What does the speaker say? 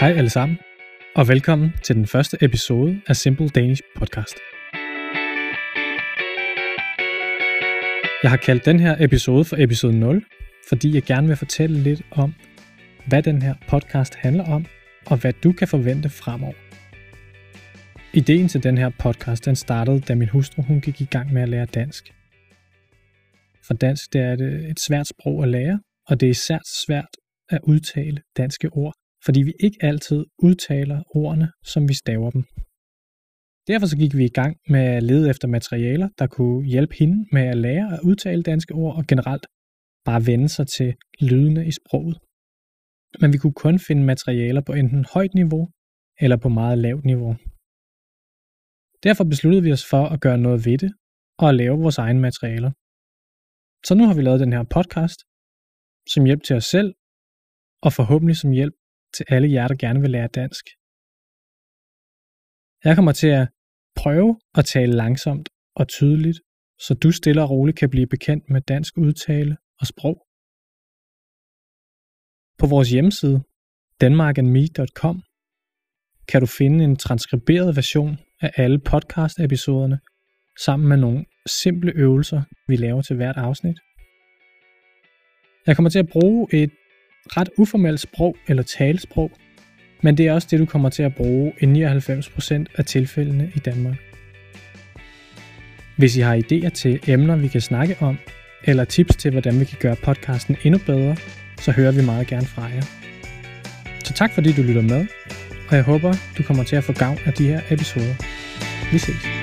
Hej alle sammen, og velkommen til den første episode af Simple Danish Podcast. Jeg har kaldt den her episode for episode 0, fordi jeg gerne vil fortælle lidt om, hvad den her podcast handler om, og hvad du kan forvente fremover. Ideen til den her podcast, den startede, da min hustru hun gik i gang med at lære dansk. For dansk det er et svært sprog at lære, og det er især svært at udtale danske ord, fordi vi ikke altid udtaler ordene, som vi staver dem. Derfor så gik vi i gang med at lede efter materialer, der kunne hjælpe hende med at lære at udtale danske ord og generelt bare vende sig til lydene i sproget. Men vi kunne kun finde materialer på enten højt niveau eller på meget lavt niveau. Derfor besluttede vi os for at gøre noget ved det og at lave vores egne materialer. Så nu har vi lavet den her podcast, som hjælp til os selv, og forhåbentlig som hjælp til alle jer, der gerne vil lære dansk. Jeg kommer til at prøve at tale langsomt og tydeligt, så du stille og roligt kan blive bekendt med dansk udtale og sprog. På vores hjemmeside, danmarkandme.com, kan du finde en transkriberet version af alle podcast-episoderne, sammen med nogle simple øvelser, vi laver til hvert afsnit. Jeg kommer til at bruge et ret uformelt sprog eller talesprog, men det er også det, du kommer til at bruge i 99% af tilfældene i Danmark. Hvis I har idéer til emner, vi kan snakke om, eller tips til, hvordan vi kan gøre podcasten endnu bedre, så hører vi meget gerne fra jer. Så tak fordi du lytter med, og jeg håber, du kommer til at få gavn af de her episoder. Vi ses.